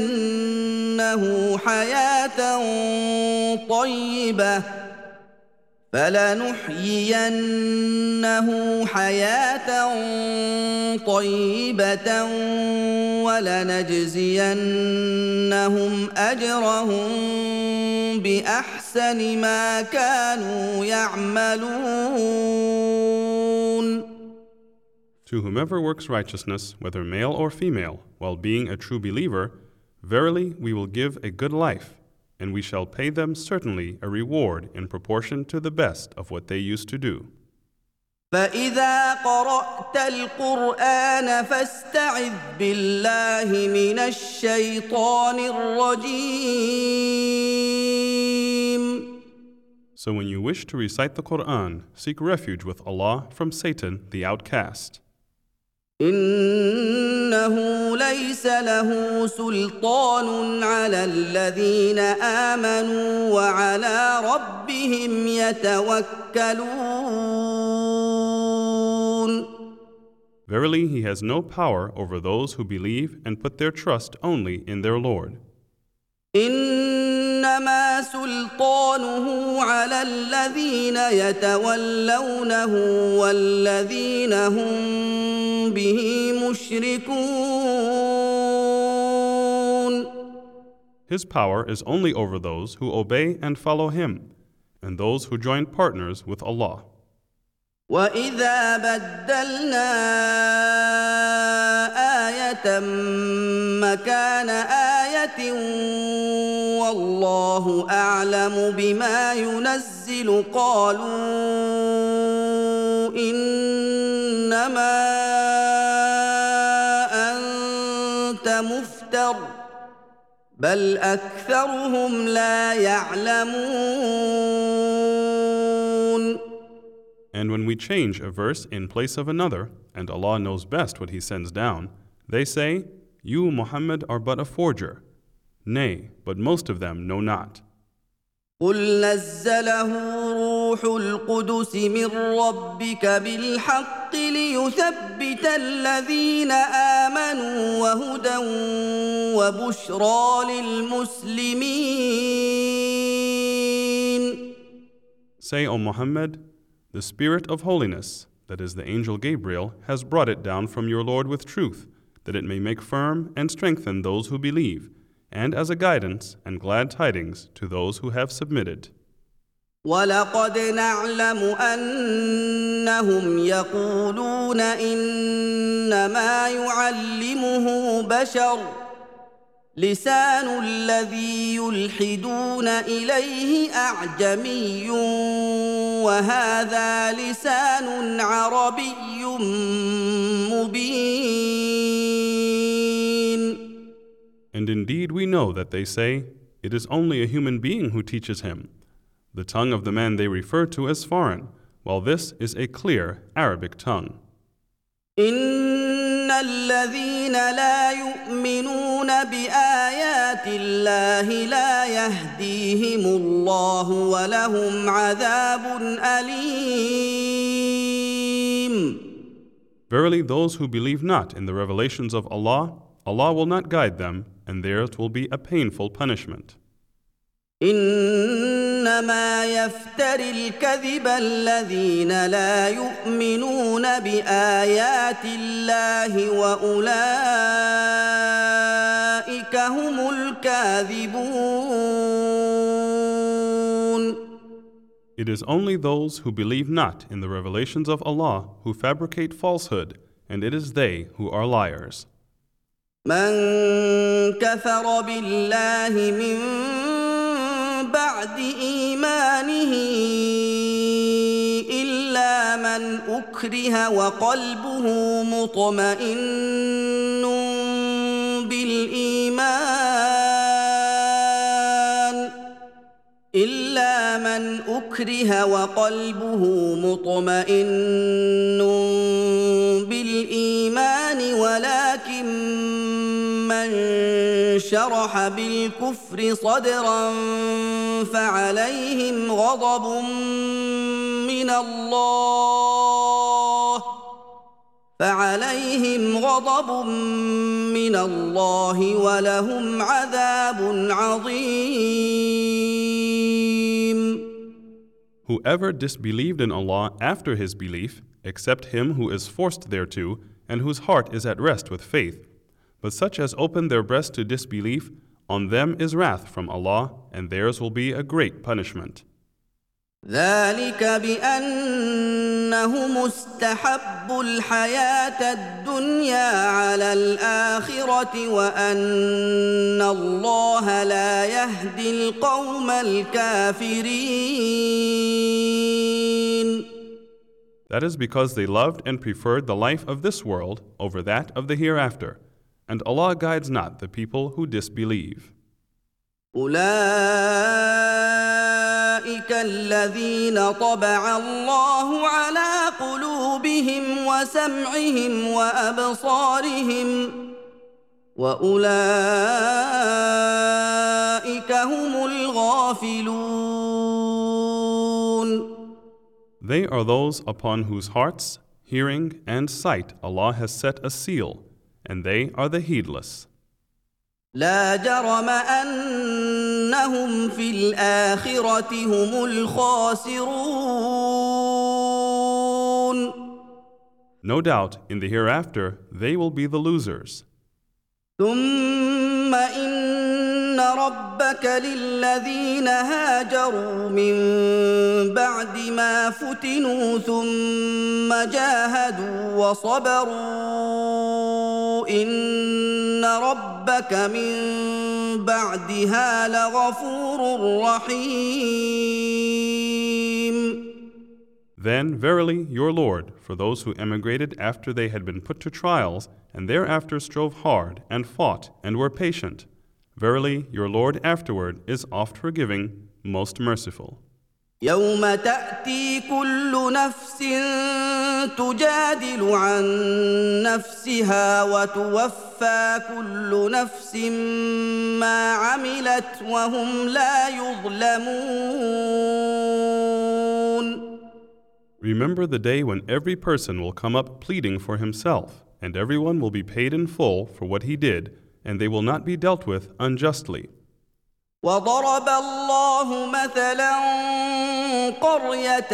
حياة طيبة. فلنحيينه حياه طيبه ولنجزينهم اجرهم باحسن ما كانوا يعملون To whomever works righteousness, whether male or female, while being a true believer, verily we will give a good life, and we shall pay them certainly a reward in proportion to the best of what they used to do. فاذا قرات القران فاستعذ بالله من الشيطان الرجيم So when you wish to recite the Quran, seek refuge with Allah from Satan, the outcast. انه ليس له سلطان على الذين امنوا وعلى ربهم يتوكلون Verily, he has no power over those who believe and put their trust only in their Lord. انما سلطانه على الذين يتولونه والذين هم به مشركون His power is only over those who obey and follow him, and those who join partners with Allah. واذا بدلنا إيه مكان إيه والله اعلم بما ينزل قالوا انما انت مفتر بل اكثرهم لا يعلمون And when we change a verse in place of another, and Allah knows best what He sends down, they say, You, Muhammad, are but a forger. Nay, but most of them know not. قل نزله روح القدس من ربك بالحق ليثبت الذين امنوا وهدى وبشرى للمسلمين Say, O Muhammad, the Spirit of holiness, that is the angel Gabriel, has brought it down from your Lord with truth, that it may make firm and strengthen those who believe and as a guidance and glad tidings to those who have submitted. ولقد نعلم انهم يقولون انما يعلمه بشر لسان الذي يلحدون اليه اعجمي وهذا لسان عربي مبين And indeed we know that they say, It is only a human being who teaches him. The tongue of the man they refer to as foreign, while this is a clear Arabic tongue. ان الذين لا يؤمنون بايات الله لا يهديهم الله ولهم عذاب اليم Verily, those who believe not in the revelations of Allah, Allah will not guide them, and theirs will be a painful punishment. انما يفتر الكذب الذين لا يؤمنون بايات الله واولئك هم الكاذبون It is only those who believe not in the revelations of Allah who fabricate falsehood, and it is they who are liars. من كفر بالله من بعد إيمانه إلا من أكره وقلبه مطمئن بالإيمان إلا من أكره وقلبه مطمئن بالإيمان ولكن من شرح بالكفر صدرا فعليهم غضب من الله فعليهم غضب من الله ولهم عذاب عظيم Whoever disbelieved in Allah after his belief, except him who is forced thereto, and whose heart is at rest with faith, but such as open their breast to disbelief, on them is wrath from Allah, and theirs will be a great punishment. ذلك بانهم استحبوا الحياه الدنيا على الاخره وان الله لا يهدي القوم الكافرين That is because they loved and preferred the life of this world over that of the hereafter, and Allah guides not the people who disbelieve. اولئك الذين طبع الله على قلوبهم وسمعهم وابصارهم واولئك هم الغافلون They are those upon whose hearts, hearing, and sight Allah has set a seal, and they are the heedless. لا جرم انهم في الاخره هم الخاسرون No doubt, in the hereafter, they will be the losers. ثم ربك للذين هاجروا من بعد ما فتنوا ثم جاهدوا وصبروا ان ربك من بعدها لغفور رحيم Then, verily, your Lord, for those who emigrated after they had been put to trials, and thereafter strove hard, and fought, and were patient, verily, your Lord afterward is oft forgiving, most merciful. يوم تاتي كل نفس تجادل عن نفسها وتوفى كل نفس ما عملت وهم لا يظلمون Remember the day when every person will come up pleading for himself, and everyone will be paid in full for what he did, and they will not be dealt with unjustly. وضرب الله مثلا قريه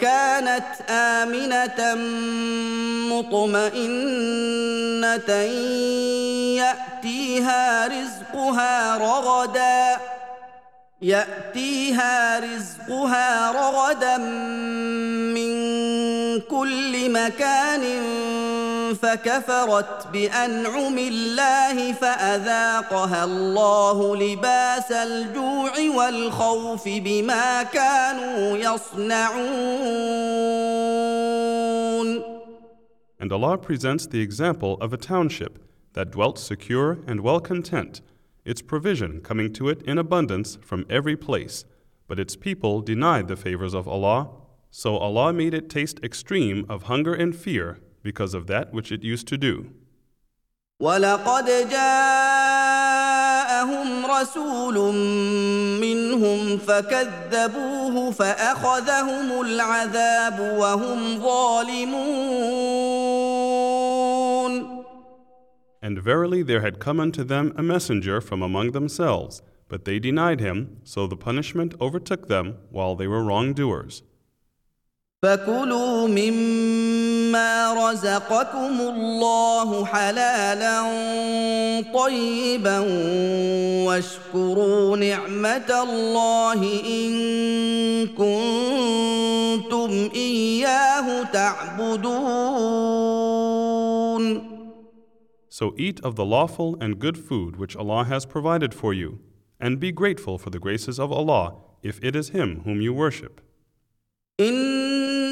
كانت امنه مطمئنه ياتيها رزقها رغدا ياتيها رزقها رغدا من كل مكان فكفرت بانعم الله فاذاقها الله لباس الجوع والخوف بما كانوا يصنعون And Allah presents the example of a township that dwelt secure and well content, its provision coming to it in abundance from every place. But its people denied the favors of Allah, so Allah made it taste extreme of hunger and fear because of that which it used to do. ولقد جاءهم رسول منهم فكذبوه فاخذهم العذاب وهم ظالمون And verily there had come unto them a messenger from among themselves, but they denied him, so the punishment overtook them while they were wrongdoers. فكلوا مما رزقكم الله حلالا طيبا واشكروا نعمه الله ان كنتم اياه تعبدون So eat of the lawful and good food which Allah has provided for you, and be grateful for the graces of Allah if it is Him whom you worship.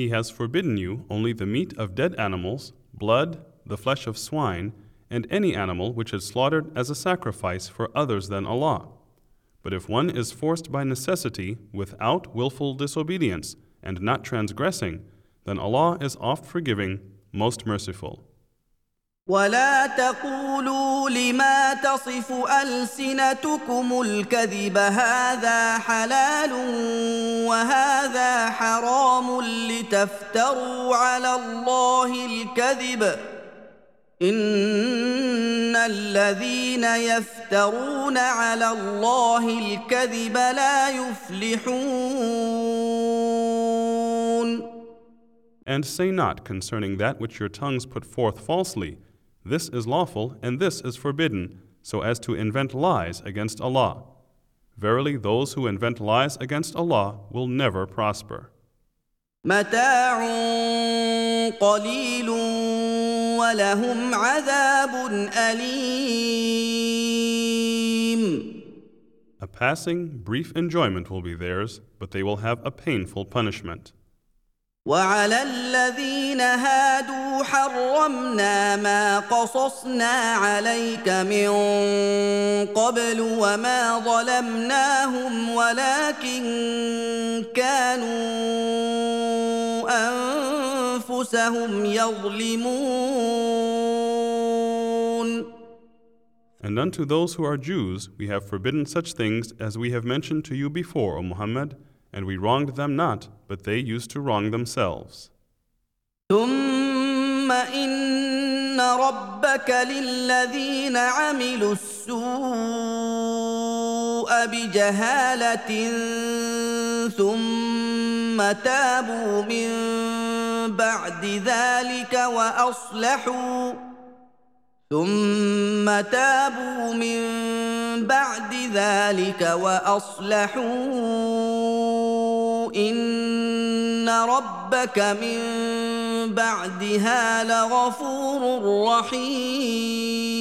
He has forbidden you only the meat of dead animals, blood, the flesh of swine, and any animal which is slaughtered as a sacrifice for others than Allah. But if one is forced by necessity without willful disobedience and not transgressing, then Allah is oft forgiving, most merciful. ولا تقولوا لما تصف ألسنتكم الكذب هذا حلال وهذا حرام لتفتروا على الله الكذب إن الذين يفترون على الله الكذب لا يفلحون. And say not concerning that which your tongues put forth falsely, this is lawful and this is forbidden, so as to invent lies against Allah. Verily, those who invent lies against Allah will never prosper. متاع قليل ولهم عذاب أليم A passing, brief enjoyment will be theirs, but they will have a painful punishment. وعلى الذين هادوا حرمنا ما قصصنا عليك من قبل وما ظلمناهم ولكن كانوا انفسهم يظلمون And unto those who are Jews, we have forbidden such things as we have mentioned to you before, O Muhammad, and we wronged them not, but they used to wrong themselves. ثم ان ربك للذين عملوا السوء بجهاله ثم تابوا من بعد ذلك واصلحوا ثم تابوا من بعد ذلك واصلحوا ان ربك من بعدها لغفور رحيم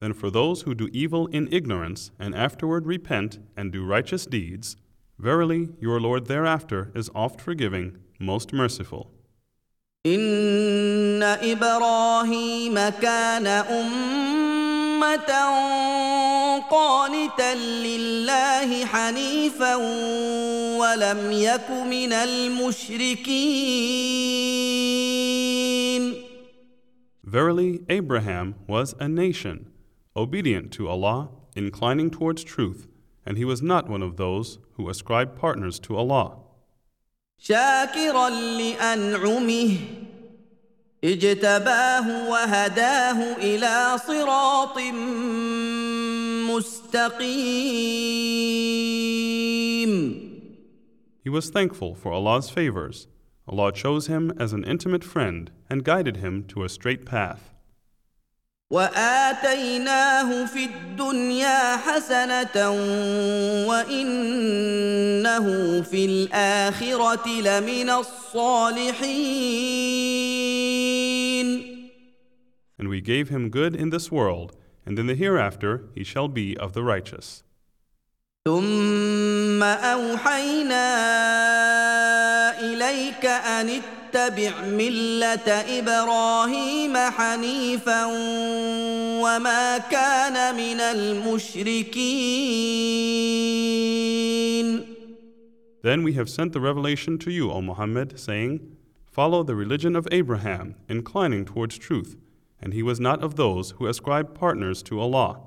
Then for those who do evil in ignorance and afterward repent and do righteous deeds, verily your Lord thereafter is oft forgiving, most merciful. ان ابراهيم كان امه قانتا لله حنيفا ولم يك من المشركين Verily, Abraham was a nation, obedient to Allah, inclining towards truth, and he was not one of those who ascribe partners to Allah. شاكرا لانعمه اجتباه وهداه الى صراط مستقيم He was thankful for Allah's favors. Allah chose him as an intimate friend and guided him to a straight path. واتيناه في الدنيا حسنه وانه في الاخره لمن الصالحين And we gave him good in this world, and in the hereafter he shall be of the righteous. ثم اوحينا اليك ان اتبع مله ابراهيم حنيفا وما كان من المشركين Then we have sent the revelation to you, O Muhammad, saying, Follow the religion of Abraham, inclining towards truth, and he was not of those who ascribe partners to Allah.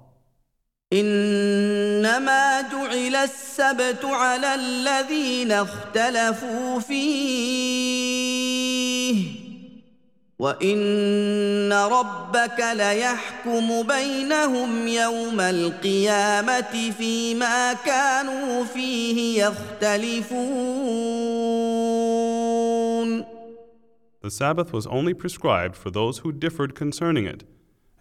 إنما جعل السبت على الذين اختلفوا فيه وإن ربك ليحكم بينهم يوم القيامة فيما كانوا فيه يختلفون The Sabbath was only prescribed for those who differed concerning it.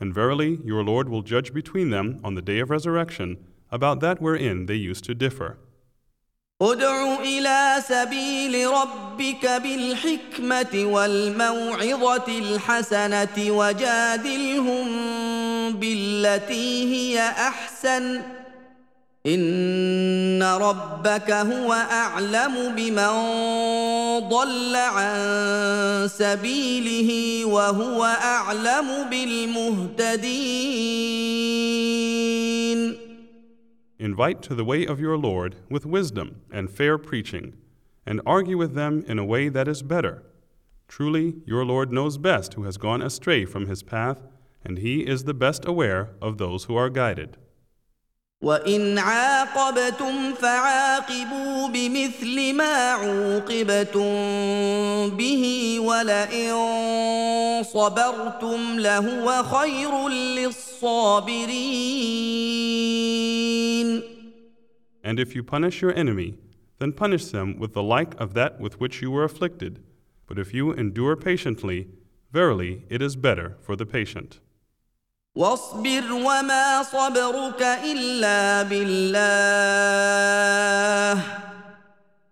And verily, your Lord will judge between them on the day of resurrection about that wherein they used to differ. ادع الى سبيل ربك بالحكمه والموعظه الحسنه وجادلهم بالتي هي احسن ان ربك هو اعلم بمن ضل عن سبيله وهو اعلم بالمهتدين Invite to the way of your Lord with wisdom and fair preaching, and argue with them in a way that is better. Truly, your Lord knows best who has gone astray from his path, and he is the best aware of those who are guided. وان عاقبتم فعاقبوا بمثل ما عوقبتم به ولئن صبرتم لهو خير للصابرين And if you punish your enemy, then punish them with the like of that with which you were afflicted. But if you endure patiently, verily it is better for the patient. واصبر وما صبرك الا بالله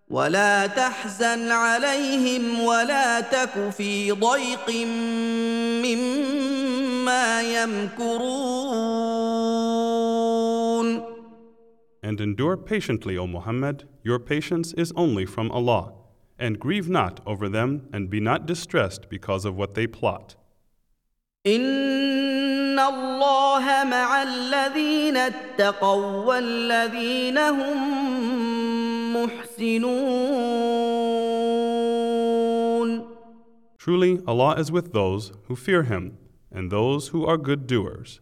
ولا تحزن عليهم ولا تك في ضيق مما يمكرون And endure patiently, O Muhammad. Your patience is only from Allah. And grieve not over them, and be not distressed because of what they plot. ان الله مع الذين اتقوا والذين هم محسنون Truly, Allah is with those who fear Him, and those who are good doers.